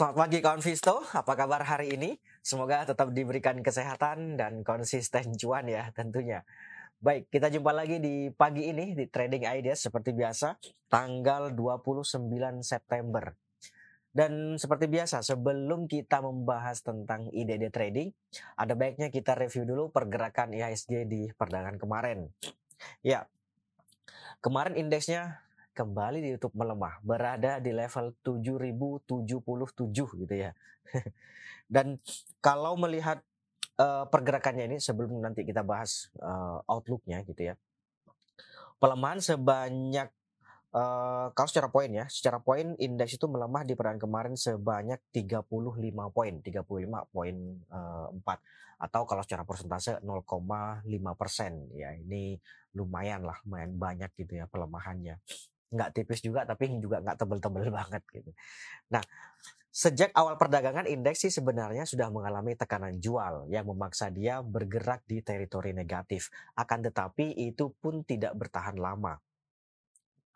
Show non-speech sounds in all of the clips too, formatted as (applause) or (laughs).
Selamat pagi kawan Visto, apa kabar hari ini? Semoga tetap diberikan kesehatan dan konsisten cuan ya tentunya. Baik, kita jumpa lagi di pagi ini di Trading Ideas seperti biasa tanggal 29 September. Dan seperti biasa, sebelum kita membahas tentang ide-ide trading, ada baiknya kita review dulu pergerakan IHSG di perdagangan kemarin. Ya, kemarin indeksnya kembali ditutup melemah, berada di level 7077 gitu ya. (laughs) Dan kalau melihat uh, pergerakannya ini sebelum nanti kita bahas uh, outlooknya gitu ya. Pelemahan sebanyak uh, kalau secara poin ya, secara poin indeks itu melemah di perdagangan kemarin sebanyak 35 poin, 35 poin uh, 4 atau kalau secara persentase 0,5 persen ya ini lumayan lah, lumayan banyak gitu ya pelemahannya nggak tipis juga tapi juga nggak tebel-tebel (laughs) banget gitu. Nah, sejak awal perdagangan indeks sih sebenarnya sudah mengalami tekanan jual yang memaksa dia bergerak di teritori negatif. Akan tetapi itu pun tidak bertahan lama.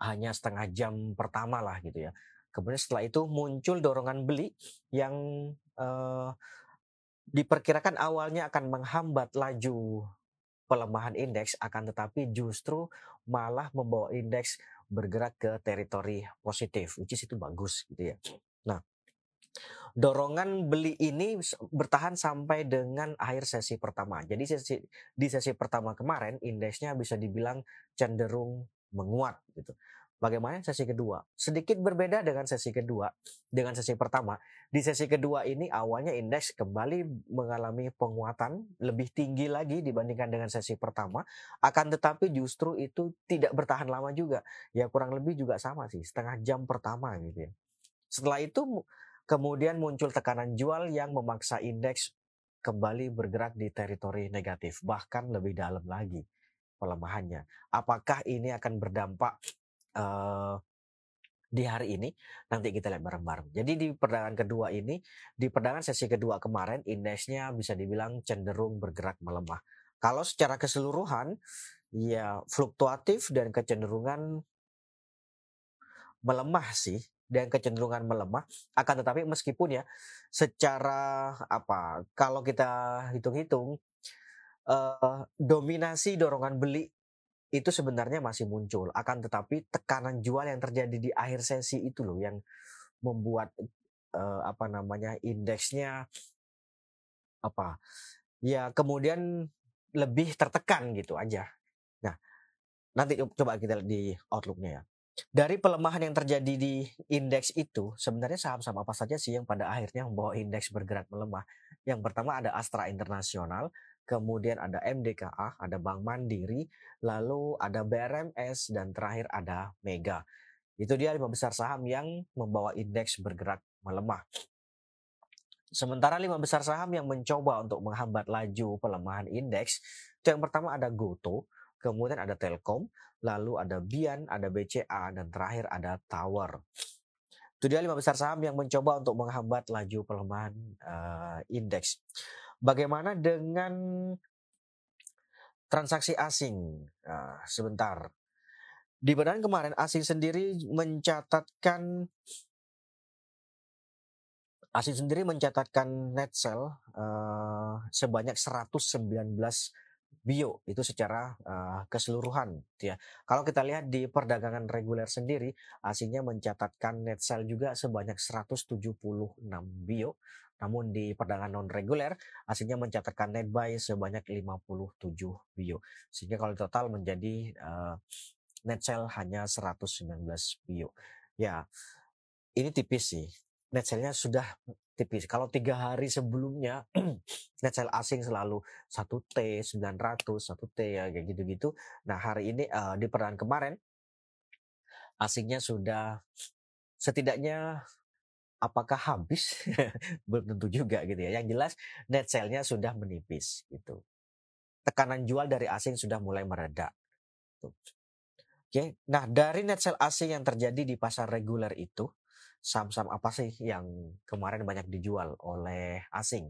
Hanya setengah jam pertama lah gitu ya. Kemudian setelah itu muncul dorongan beli yang eh, diperkirakan awalnya akan menghambat laju pelemahan indeks akan tetapi justru malah membawa indeks bergerak ke teritori positif, which is itu bagus gitu ya. Nah, dorongan beli ini bertahan sampai dengan akhir sesi pertama. Jadi sesi di sesi pertama kemarin indeksnya bisa dibilang cenderung menguat gitu. Bagaimana sesi kedua? Sedikit berbeda dengan sesi kedua. Dengan sesi pertama, di sesi kedua ini awalnya indeks kembali mengalami penguatan lebih tinggi lagi dibandingkan dengan sesi pertama. Akan tetapi justru itu tidak bertahan lama juga. Ya kurang lebih juga sama sih, setengah jam pertama gitu ya. Setelah itu kemudian muncul tekanan jual yang memaksa indeks kembali bergerak di teritori negatif, bahkan lebih dalam lagi pelemahannya. Apakah ini akan berdampak uh, di hari ini nanti kita lihat bareng-bareng. Jadi di perdagangan kedua ini, di perdagangan sesi kedua kemarin indeksnya bisa dibilang cenderung bergerak melemah. Kalau secara keseluruhan ya fluktuatif dan kecenderungan melemah sih dan kecenderungan melemah akan tetapi meskipun ya secara apa kalau kita hitung-hitung uh, dominasi dorongan beli itu sebenarnya masih muncul. Akan tetapi tekanan jual yang terjadi di akhir sesi itu loh yang membuat uh, apa namanya indeksnya apa ya kemudian lebih tertekan gitu aja. Nah nanti coba kita lihat di outlooknya ya. Dari pelemahan yang terjadi di indeks itu, sebenarnya saham-saham apa saja sih yang pada akhirnya membawa indeks bergerak melemah? Yang pertama ada Astra Internasional, kemudian ada MDKA, ada Bank Mandiri, lalu ada BRMS, dan terakhir ada Mega. Itu dia lima besar saham yang membawa indeks bergerak melemah. Sementara lima besar saham yang mencoba untuk menghambat laju pelemahan indeks, itu yang pertama ada Goto, kemudian ada Telkom, lalu ada Bian, ada BCA, dan terakhir ada Tower. Itu dia lima besar saham yang mencoba untuk menghambat laju pelemahan uh, indeks. Bagaimana dengan transaksi asing? Nah, sebentar. Di badan kemarin asing sendiri mencatatkan asing sendiri mencatatkan net sell uh, sebanyak 119 bio itu secara uh, keseluruhan gitu ya. Kalau kita lihat di perdagangan reguler sendiri asingnya mencatatkan net sell juga sebanyak 176 bio namun di perdagangan non reguler aslinya mencatatkan net buy sebanyak 57 bio. Sehingga kalau total menjadi uh, net sell hanya 119 bio. Ya, ini tipis sih. Net sell-nya sudah tipis. Kalau tiga hari sebelumnya (clears throat) net sell asing selalu 1T, 900, 1T ya kayak gitu-gitu. Nah hari ini uh, di perdagangan kemarin asingnya sudah setidaknya apakah habis? (laughs) Belum tentu juga gitu ya. Yang jelas net sale-nya sudah menipis gitu. Tekanan jual dari asing sudah mulai mereda Oke, nah dari net sale asing yang terjadi di pasar reguler itu, saham-saham apa sih yang kemarin banyak dijual oleh asing?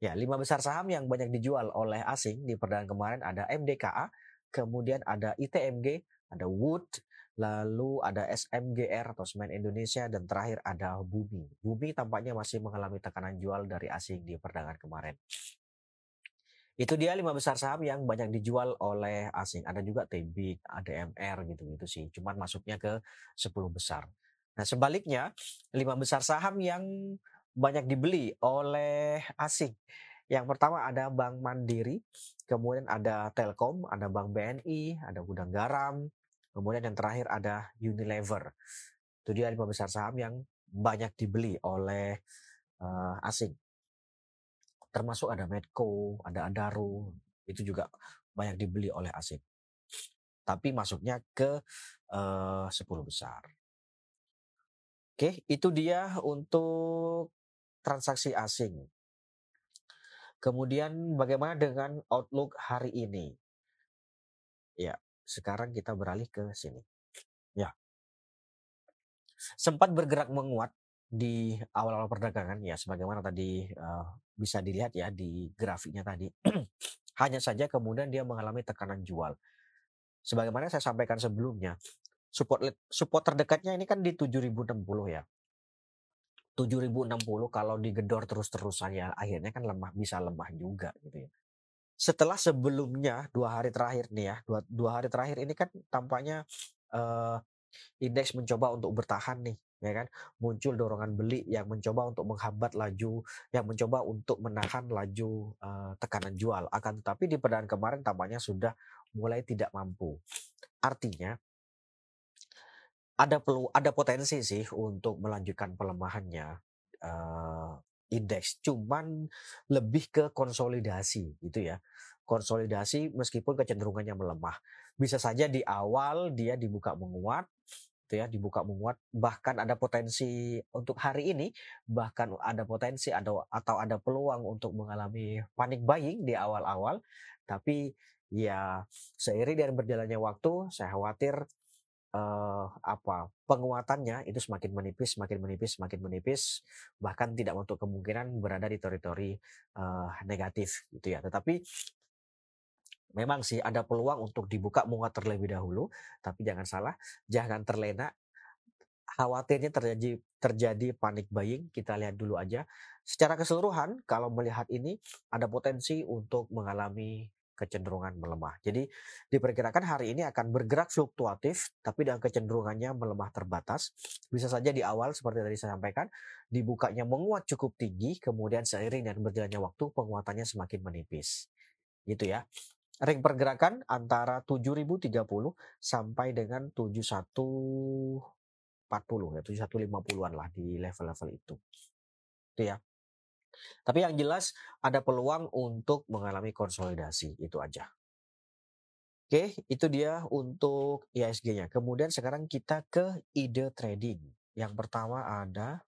Ya, lima besar saham yang banyak dijual oleh asing di perdagangan kemarin ada MDKA, kemudian ada ITMG, ada Wood, lalu ada SMGR atau Semen Indonesia dan terakhir ada Bumi. Bumi tampaknya masih mengalami tekanan jual dari asing di perdagangan kemarin. Itu dia lima besar saham yang banyak dijual oleh asing. Ada juga TBIG, ADMR gitu-gitu sih. Cuman masuknya ke 10 besar. Nah sebaliknya lima besar saham yang banyak dibeli oleh asing. Yang pertama ada Bank Mandiri, kemudian ada Telkom, ada Bank BNI, ada Gudang Garam, kemudian yang terakhir ada Unilever. Itu dia lima besar saham yang banyak dibeli oleh uh, asing termasuk ada Medco, ada Adaro, itu juga banyak dibeli oleh asing. Tapi masuknya ke uh, 10 besar. Oke, itu dia untuk transaksi asing. Kemudian bagaimana dengan outlook hari ini? Ya, sekarang kita beralih ke sini. Ya. Sempat bergerak menguat di awal-awal perdagangan ya sebagaimana tadi uh, bisa dilihat ya di grafiknya tadi. (clears throat) Hanya saja kemudian dia mengalami tekanan jual. Sebagaimana saya sampaikan sebelumnya, support support terdekatnya ini kan di 7060 ya. 7060 kalau digedor terus-terusan ya akhirnya kan lemah bisa lemah juga gitu ya. Setelah sebelumnya dua hari terakhir nih ya, dua, dua hari terakhir ini kan tampaknya uh, indeks mencoba untuk bertahan nih ya kan muncul dorongan beli yang mencoba untuk menghambat laju yang mencoba untuk menahan laju uh, tekanan jual akan tetapi di perdagangan kemarin tampaknya sudah mulai tidak mampu artinya ada perlu ada potensi sih untuk melanjutkan pelemahannya uh, indeks. Cuman lebih ke konsolidasi gitu ya. Konsolidasi meskipun kecenderungannya melemah. Bisa saja di awal dia dibuka menguat gitu ya dibuka menguat. Bahkan ada potensi untuk hari ini bahkan ada potensi ada atau ada peluang untuk mengalami panik buying di awal-awal. Tapi ya seiring dengan berjalannya waktu saya khawatir uh, apa penguatannya itu semakin menipis semakin menipis semakin menipis bahkan tidak untuk kemungkinan berada di teritori uh, negatif gitu ya tetapi memang sih ada peluang untuk dibuka menguat terlebih dahulu, tapi jangan salah, jangan terlena. Khawatirnya terjadi terjadi panik buying, kita lihat dulu aja. Secara keseluruhan, kalau melihat ini ada potensi untuk mengalami kecenderungan melemah. Jadi diperkirakan hari ini akan bergerak fluktuatif, tapi dengan kecenderungannya melemah terbatas. Bisa saja di awal seperti tadi saya sampaikan, dibukanya menguat cukup tinggi, kemudian seiring dan berjalannya waktu penguatannya semakin menipis. Gitu ya ring pergerakan antara 7030 sampai dengan 7140 ya 7150-an lah di level-level itu. Itu ya. Tapi yang jelas ada peluang untuk mengalami konsolidasi itu aja. Oke, itu dia untuk ISG-nya. Kemudian sekarang kita ke ide trading. Yang pertama ada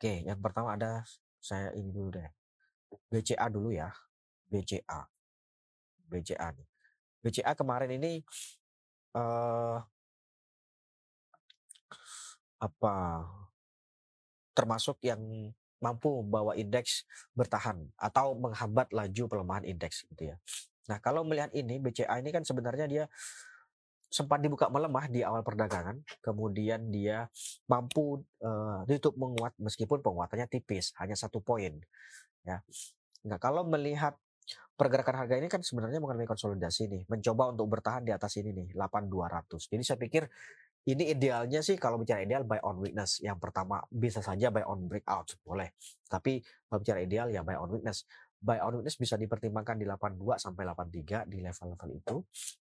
Oke, yang pertama ada saya ini dulu deh. BCA dulu ya. BCA. BCA nih. BCA kemarin ini uh, apa termasuk yang mampu membawa indeks bertahan atau menghambat laju pelemahan indeks gitu ya. Nah, kalau melihat ini BCA ini kan sebenarnya dia sempat dibuka melemah di awal perdagangan, kemudian dia mampu uh, tutup menguat meskipun penguatannya tipis, hanya satu poin. Ya, nah kalau melihat pergerakan harga ini kan sebenarnya mengalami konsolidasi nih, mencoba untuk bertahan di atas ini nih, 8200. Jadi saya pikir ini idealnya sih kalau bicara ideal buy on weakness. Yang pertama bisa saja buy on breakout, boleh. Tapi kalau bicara ideal ya buy on weakness. Buy on weakness bisa dipertimbangkan di 82 sampai 83 di level-level itu.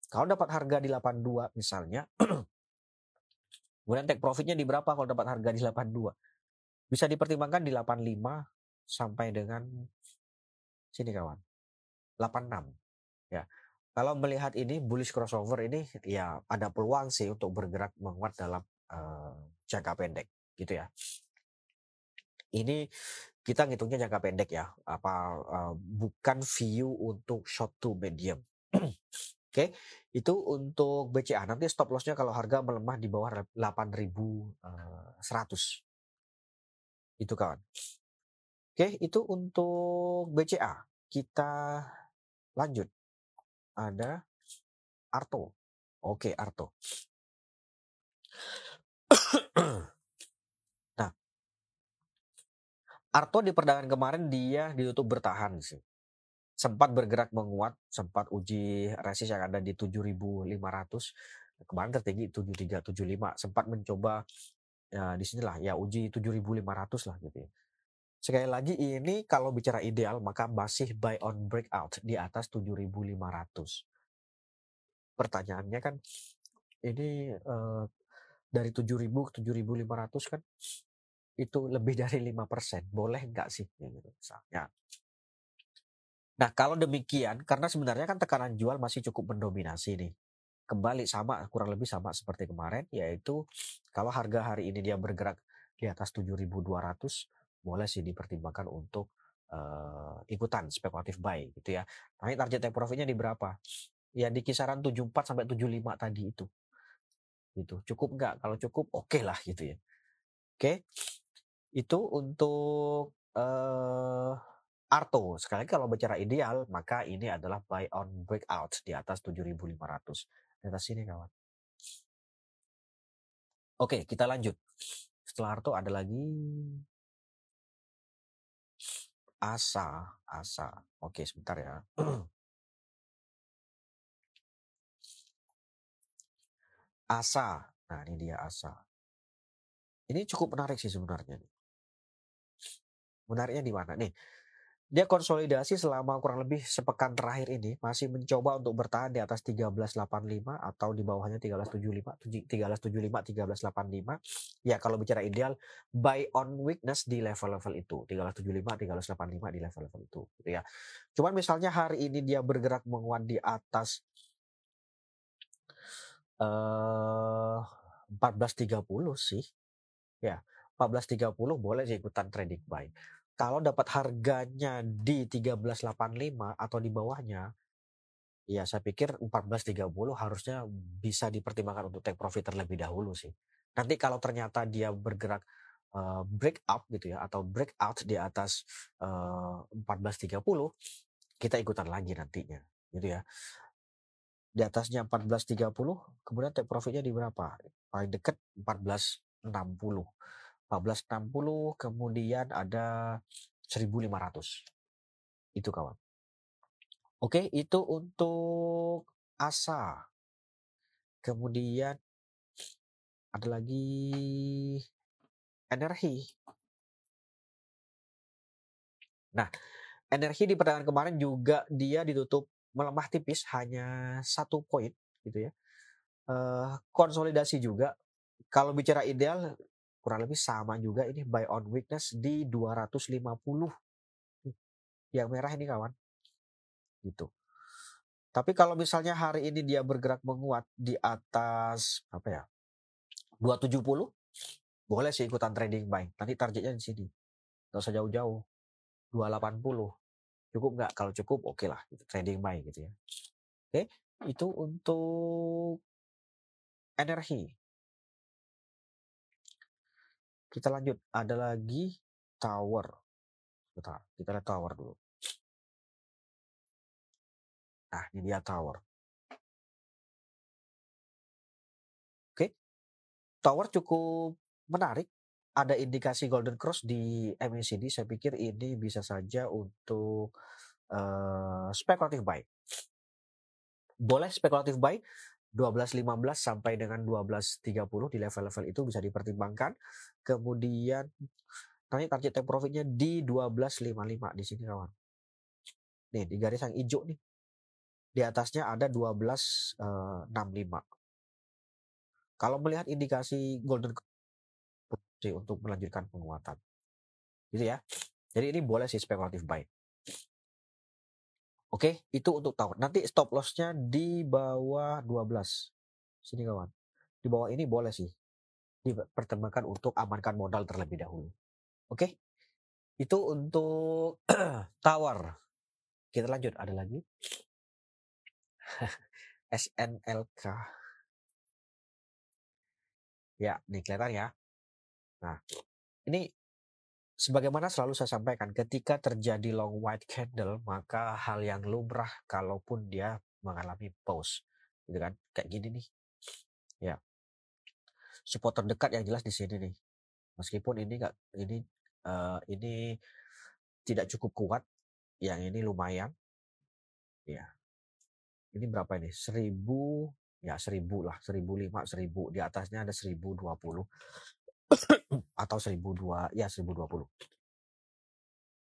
Kalau dapat harga di 82 misalnya, (clears throat) kemudian take profitnya di berapa kalau dapat harga di 82? Bisa dipertimbangkan di 85 sampai dengan sini kawan 86 ya kalau melihat ini bullish crossover ini ya ada peluang sih untuk bergerak menguat dalam uh, jangka pendek gitu ya. Ini kita ngitungnya jangka pendek ya apa uh, bukan view untuk short to medium. (clears throat) Oke okay? itu untuk BCA nanti stop lossnya kalau harga melemah di bawah 8100 eh, itu kawan. Oke okay? itu untuk BCA kita Lanjut, ada Arto. Oke, Arto. (clears throat) nah, Arto di perdagangan kemarin dia ditutup bertahan sih. Sempat bergerak menguat, sempat uji resist yang ada di 7.500. Kemarin tertinggi 7375, sempat mencoba ya di sinilah ya uji 7.500 lah gitu ya. Sekali lagi ini kalau bicara ideal maka masih buy on breakout di atas 7.500. Pertanyaannya kan ini uh, dari 7.000 ke 7.500 kan itu lebih dari lima persen. Boleh nggak sih? Gitu misalnya. Nah kalau demikian karena sebenarnya kan tekanan jual masih cukup mendominasi nih. Kembali sama kurang lebih sama seperti kemarin yaitu kalau harga hari ini dia bergerak di atas 7.200 boleh sih dipertimbangkan untuk uh, ikutan spekulatif buy gitu ya. Nanti target take profitnya di berapa? Ya di kisaran 74 sampai 75 tadi itu. Gitu. Cukup nggak? Kalau cukup oke okay lah gitu ya. Oke. Itu untuk uh, Arto. Sekali kalau bicara ideal maka ini adalah buy on breakout di atas 7.500 di atas sini kawan. Oke kita lanjut. Setelah Arto ada lagi Asa Asa oke sebentar ya (clears throat) Asa. Nah, ini dia Asa. Ini cukup menarik sih sebenarnya. Menariknya di mana nih? Dia konsolidasi selama kurang lebih sepekan terakhir ini masih mencoba untuk bertahan di atas 1385 atau di bawahnya 1375, 1375, 1385. Ya kalau bicara ideal buy on weakness di level-level itu, 1375, 1385 di level-level itu gitu ya. Cuman misalnya hari ini dia bergerak menguat di atas eh 14.30 sih. Ya, 14.30 boleh sih ikutan trading buy. Kalau dapat harganya di 13.85 atau di bawahnya, ya saya pikir 14.30 harusnya bisa dipertimbangkan untuk take profit terlebih dahulu sih. Nanti kalau ternyata dia bergerak uh, break up gitu ya atau break out di atas uh, 14.30, kita ikutan lagi nantinya gitu ya. Di atasnya 14.30 kemudian take profitnya di berapa? Paling dekat 14.60 14.60 kemudian ada 1.500 itu kawan oke itu untuk asa kemudian ada lagi energi nah energi di perdagangan kemarin juga dia ditutup melemah tipis hanya satu poin gitu ya. Uh, konsolidasi juga. Kalau bicara ideal kurang lebih sama juga ini buy on weakness di 250. Yang merah ini kawan. Gitu. Tapi kalau misalnya hari ini dia bergerak menguat di atas apa ya? 270 boleh sih ikutan trading buy. Nanti targetnya di sini. Gak usah jauh-jauh. 280 cukup nggak kalau cukup oke okay lah gitu, trading buy gitu ya oke itu untuk energi kita lanjut. Ada lagi tower. Bentar, kita lihat tower dulu. Nah ini dia tower. Oke. Tower cukup menarik. Ada indikasi golden cross di MACD, saya pikir ini bisa saja untuk uh, spekulatif buy. Boleh spekulatif buy 12.15 sampai dengan 12.30 di level-level itu bisa dipertimbangkan. Kemudian nanti target take profitnya di 12.55 di sini kawan. Nih di garis yang hijau nih. Di atasnya ada 12.65. Uh, Kalau melihat indikasi golden untuk melanjutkan penguatan. Gitu ya. Jadi ini boleh sih spekulatif buy. Oke, itu untuk tahun. Nanti stop lossnya di bawah 12. Sini kawan. Di bawah ini boleh sih dipertimbangkan untuk amankan modal terlebih dahulu. Oke. Itu untuk (clears throat) tower. Kita lanjut, ada lagi. (laughs) SNLK. Ya, nih kelihatan ya. Nah, ini sebagaimana selalu saya sampaikan, ketika terjadi long white candle, maka hal yang lumrah kalaupun dia mengalami pause. gitu kan. Kayak gini nih ya. Support terdekat yang jelas di sini nih. Meskipun ini enggak ini uh, ini tidak cukup kuat yang ini lumayan ya. Ini berapa ini? Seribu ya seribu lah seribu lima seribu di atasnya ada seribu dua puluh atau seribu dua ya seribu dua puluh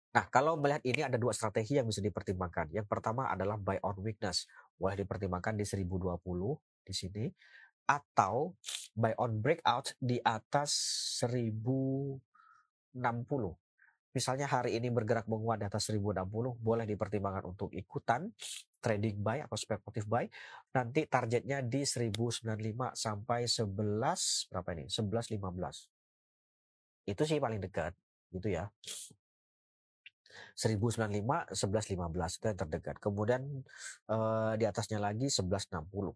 Nah, kalau melihat ini ada dua strategi yang bisa dipertimbangkan. Yang pertama adalah buy on weakness. Boleh dipertimbangkan di 1020 di sini atau buy on breakout di atas 1060. Misalnya hari ini bergerak menguat di atas 1060, boleh dipertimbangkan untuk ikutan trading buy atau speculative buy. Nanti targetnya di 1095 sampai 11 berapa ini? 1115. Itu sih paling dekat gitu ya. 1095, 1115 itu yang terdekat. Kemudian uh, di atasnya lagi 1160. 1160.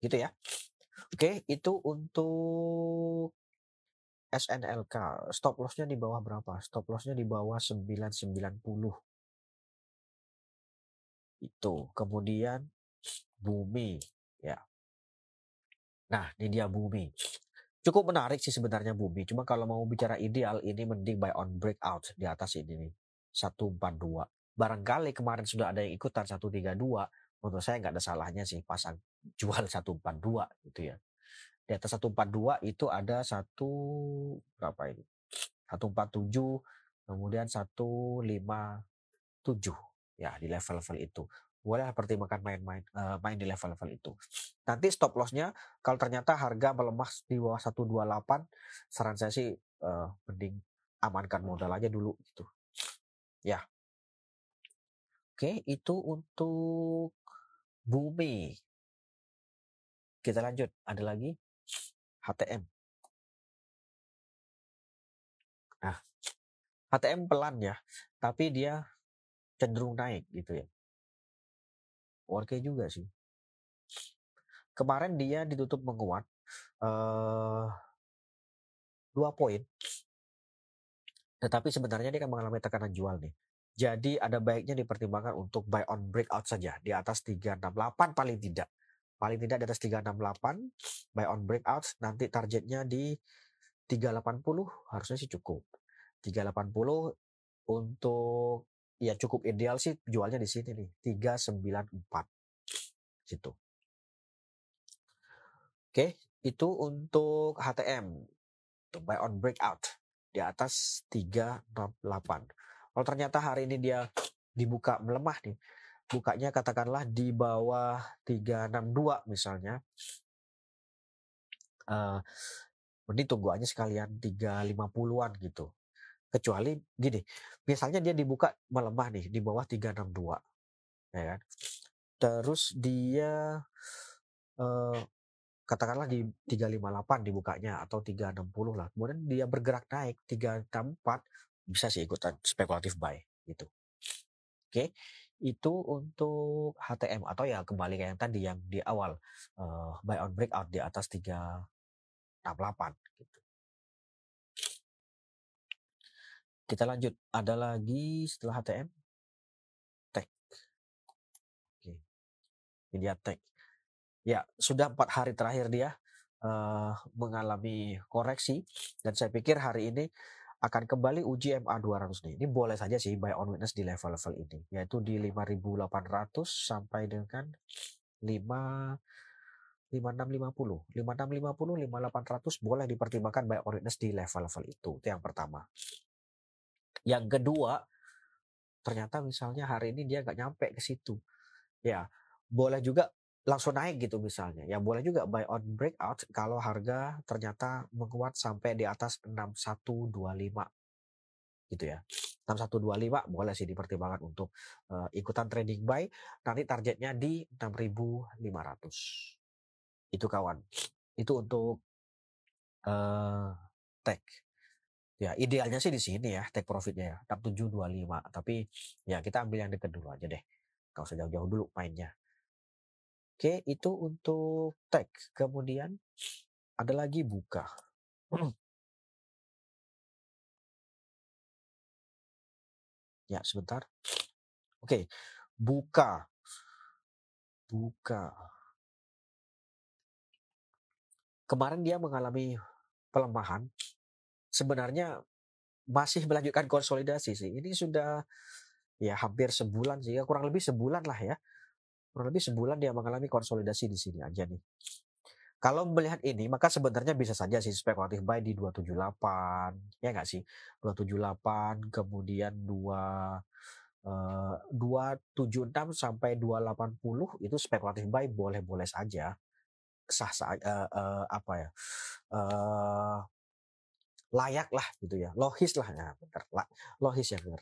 Gitu ya. Oke, itu untuk SNLK. Stop lossnya di bawah berapa? Stop lossnya di bawah 990. Itu. Kemudian bumi ya. Nah, ini dia bumi. Cukup menarik sih sebenarnya Bumi. Cuma kalau mau bicara ideal, ini mending buy on breakout di atas ini nih. 142. Barangkali kemarin sudah ada yang ikutan 132. Menurut saya nggak ada salahnya sih pasang (laughs) jual 142 gitu ya. Di atas 142 itu ada satu berapa ini? 147 kemudian 157 ya di level-level itu boleh pertimbangkan main-main uh, main di level-level itu. Nanti stop lossnya kalau ternyata harga melemah di bawah 128, saran saya sih uh, mending amankan modal aja dulu gitu. Ya. Oke, itu untuk bumi. Kita lanjut. Ada lagi HTM. Nah, HTM pelan ya, tapi dia cenderung naik gitu ya. Oke juga sih. Kemarin dia ditutup menguat uh, dua poin. Tetapi sebenarnya dia akan mengalami tekanan jual nih. Jadi ada baiknya dipertimbangkan untuk buy on breakout saja di atas 368 paling tidak. Paling tidak di atas 368 buy on breakout nanti targetnya di 380 harusnya sih cukup. 380 untuk ya cukup ideal sih jualnya di sini nih 394 situ. Oke, itu untuk HTM untuk buy on breakout di atas 368. Kalau ternyata hari ini dia dibuka melemah nih, bukanya katakanlah di bawah 362 misalnya. Uh, mending tunggu aja sekalian 350-an gitu. Kecuali gini, misalnya dia dibuka melemah nih di bawah 362. Ya kan? Terus dia eh, katakanlah di 358 dibukanya atau 360 lah. Kemudian dia bergerak naik 364 bisa sih ikutan spekulatif buy gitu. Oke, itu untuk HTM atau ya kembali kayak yang tadi yang di awal uh, buy on breakout di atas 368 gitu. Kita lanjut. Ada lagi setelah HTM? Tech. Oke. Ini dia tech. Ya, sudah empat hari terakhir dia uh, mengalami koreksi dan saya pikir hari ini akan kembali uji MA 200 nih. Ini boleh saja sih buy on witness di level-level ini, yaitu di 5800 sampai dengan 5 5650, 5650, 5800 boleh dipertimbangkan buy on witness di level-level itu. Itu yang pertama. Yang kedua, ternyata misalnya hari ini dia nggak nyampe ke situ. Ya, boleh juga langsung naik gitu misalnya. Ya boleh juga buy on breakout kalau harga ternyata menguat sampai di atas 6125 gitu ya. 6125 boleh sih dipertimbangkan untuk uh, ikutan trading buy. Nanti targetnya di 6500. Itu kawan. Itu untuk uh, tech. Ya, idealnya sih di sini ya, take profitnya ya, 6725. Tapi ya kita ambil yang dekat dulu aja deh. Gak usah jauh-jauh dulu mainnya. Oke, itu untuk tag. Kemudian ada lagi buka. ya, sebentar. Oke, buka. buka. Kemarin dia mengalami pelemahan. Sebenarnya masih melanjutkan konsolidasi sih. Ini sudah ya hampir sebulan sih ya kurang lebih sebulan lah ya kurang lebih sebulan dia mengalami konsolidasi di sini aja nih. Kalau melihat ini maka sebenarnya bisa saja sih spekulatif buy di 278 ya nggak sih? 278 kemudian 2 Uh, 276 sampai 280 itu spekulatif buy boleh-boleh saja. Sah sah uh, uh, apa ya? Uh, layak lah gitu ya. Logis lah ya benar logis ya benar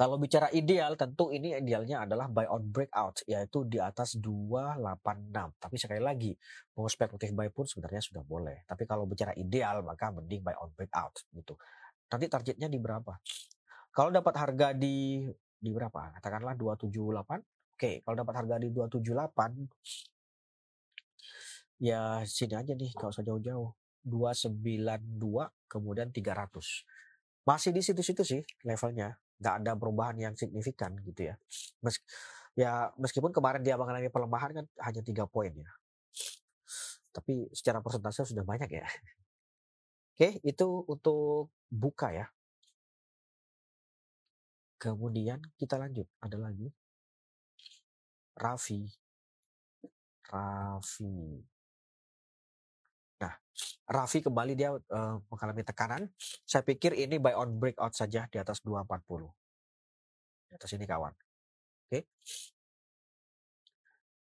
kalau bicara ideal, tentu ini idealnya adalah buy on breakout, yaitu di atas 286. Tapi sekali lagi, mau spekulatif buy pun sebenarnya sudah boleh. Tapi kalau bicara ideal, maka mending buy on breakout gitu. Nanti targetnya di berapa? Kalau dapat harga di di berapa? Katakanlah 278. Oke, kalau dapat harga di 278 ya sini aja nih, kalau usah jauh-jauh. 292 kemudian 300. Masih di situ-situ sih levelnya nggak ada perubahan yang signifikan gitu ya. Mes ya meskipun kemarin dia mengalami pelemahan kan hanya tiga poin ya. Tapi secara persentase sudah banyak ya. Oke, itu untuk buka ya. Kemudian kita lanjut, ada lagi. Raffi. Raffi. Raffi kembali dia uh, mengalami tekanan. Saya pikir ini buy on breakout saja di atas 240. Di atas ini kawan. Oke. Okay.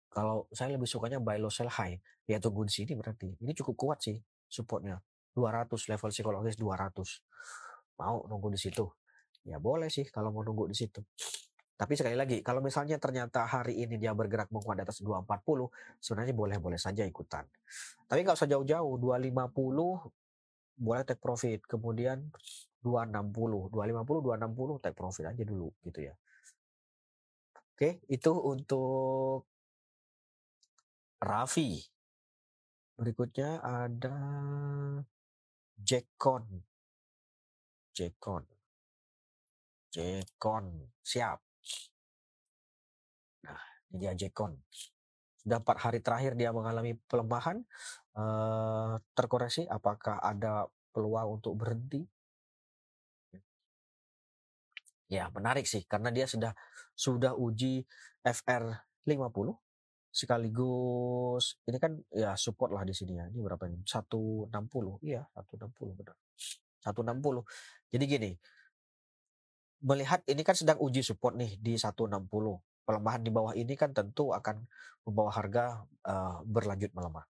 Kalau saya lebih sukanya buy low sell high, ya tunggu di sini berarti. Ini cukup kuat sih supportnya. 200 level psikologis 200. Mau nunggu di situ? Ya boleh sih kalau mau nunggu di situ. Tapi sekali lagi, kalau misalnya ternyata hari ini dia bergerak menguat di atas 240, sebenarnya boleh-boleh saja ikutan. Tapi nggak usah jauh-jauh, 250 boleh take profit, kemudian 260, 250, 260 take profit aja dulu gitu ya. Oke, itu untuk Raffi. Berikutnya ada Jackon. Jackon. Jackon. Siap. Nah, dia Jackon. Sudah empat hari terakhir dia mengalami pelemahan, uh, terkoreksi. Apakah ada peluang untuk berhenti? Ya, menarik sih karena dia sudah sudah uji FR 50 sekaligus ini kan ya support lah di sini ya. Ini berapa ini? 160. Iya, 160 benar. 160. Jadi gini, melihat ini kan sedang uji support nih di 160 pelemahan di bawah ini kan tentu akan membawa harga uh, berlanjut melemah.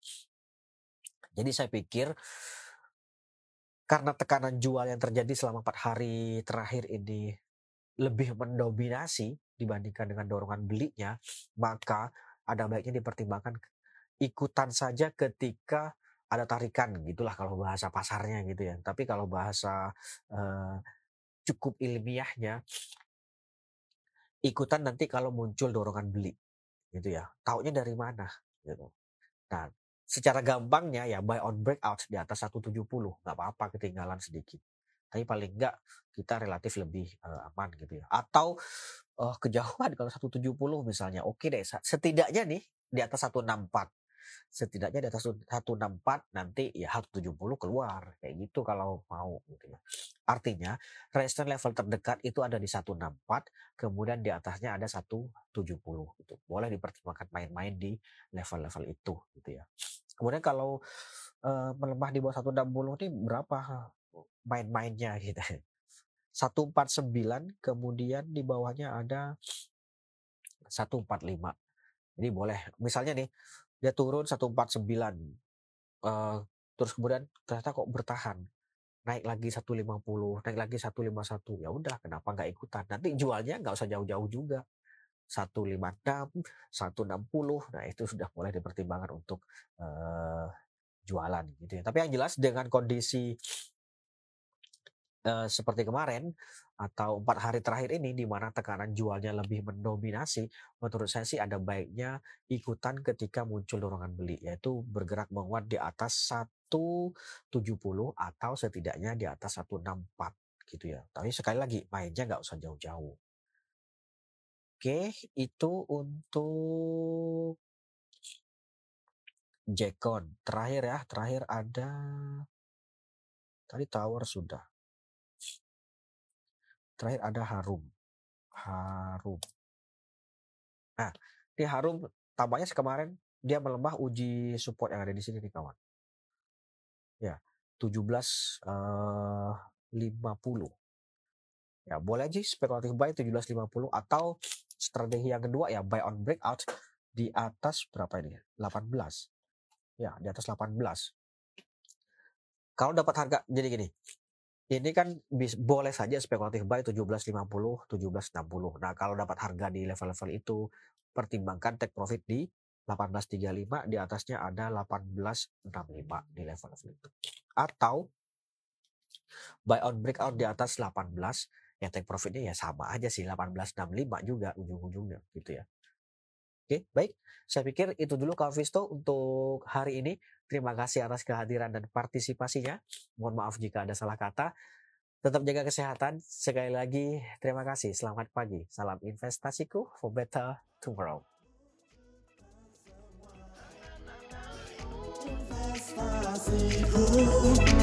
Jadi saya pikir karena tekanan jual yang terjadi selama empat hari terakhir ini lebih mendominasi dibandingkan dengan dorongan belinya, maka ada baiknya dipertimbangkan ikutan saja ketika ada tarikan gitulah kalau bahasa pasarnya gitu ya. Tapi kalau bahasa uh, cukup ilmiahnya ikutan nanti kalau muncul dorongan beli gitu ya. Taunya dari mana gitu. Nah secara gampangnya ya buy on breakout di atas 170 nggak apa-apa ketinggalan sedikit. Tapi paling enggak kita relatif lebih uh, aman gitu ya. Atau uh, kejauhan kalau 170 misalnya oke deh setidaknya nih di atas 164 setidaknya di atas 164 nanti ya 170 keluar kayak gitu kalau mau gitu ya. Artinya resistance level terdekat itu ada di 164 kemudian di atasnya ada 170 gitu. Boleh dipertimbangkan main-main di level-level itu gitu ya. Kemudian kalau uh, melemah di bawah 160 ini berapa main-mainnya (laughs) gitu. 149 kemudian di bawahnya ada 145. Jadi boleh misalnya nih dia turun 149 uh, terus kemudian ternyata kok bertahan naik lagi 150 naik lagi 151 ya udah kenapa nggak ikutan? Nanti jualnya nggak usah jauh-jauh juga 156 160 nah itu sudah mulai dipertimbangkan untuk uh, jualan gitu ya. Tapi yang jelas dengan kondisi uh, seperti kemarin atau empat hari terakhir ini di mana tekanan jualnya lebih mendominasi, menurut saya sih ada baiknya ikutan ketika muncul dorongan beli, yaitu bergerak menguat di atas 170 atau setidaknya di atas 164 gitu ya. Tapi sekali lagi mainnya nggak usah jauh-jauh. Oke, itu untuk Jekon. Terakhir ya, terakhir ada tadi Tower sudah. Terakhir ada Harum. Harum. Nah, di Harum tampaknya kemarin dia melemah uji support yang ada di sini nih kawan. Ya, 17 uh, 50. Ya, boleh aja spekulatif buy 17.50 atau strategi yang kedua ya buy on breakout di atas berapa ini? 18. Ya, di atas 18. Kalau dapat harga jadi gini. Ini kan bis, boleh saja spekulatif buy 17.50, 17.60. Nah, kalau dapat harga di level-level itu pertimbangkan take profit di 18.35 di atasnya ada 18.65 di level-level itu. Atau buy on breakout di atas 18 ya take profitnya ya sama aja sih 1865 juga ujung-ujungnya gitu ya. Oke, baik. Saya pikir itu dulu Kak Visto untuk hari ini. Terima kasih atas kehadiran dan partisipasinya. Mohon maaf jika ada salah kata. Tetap jaga kesehatan. Sekali lagi, terima kasih. Selamat pagi. Salam investasiku for better tomorrow.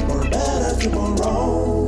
For better tomorrow.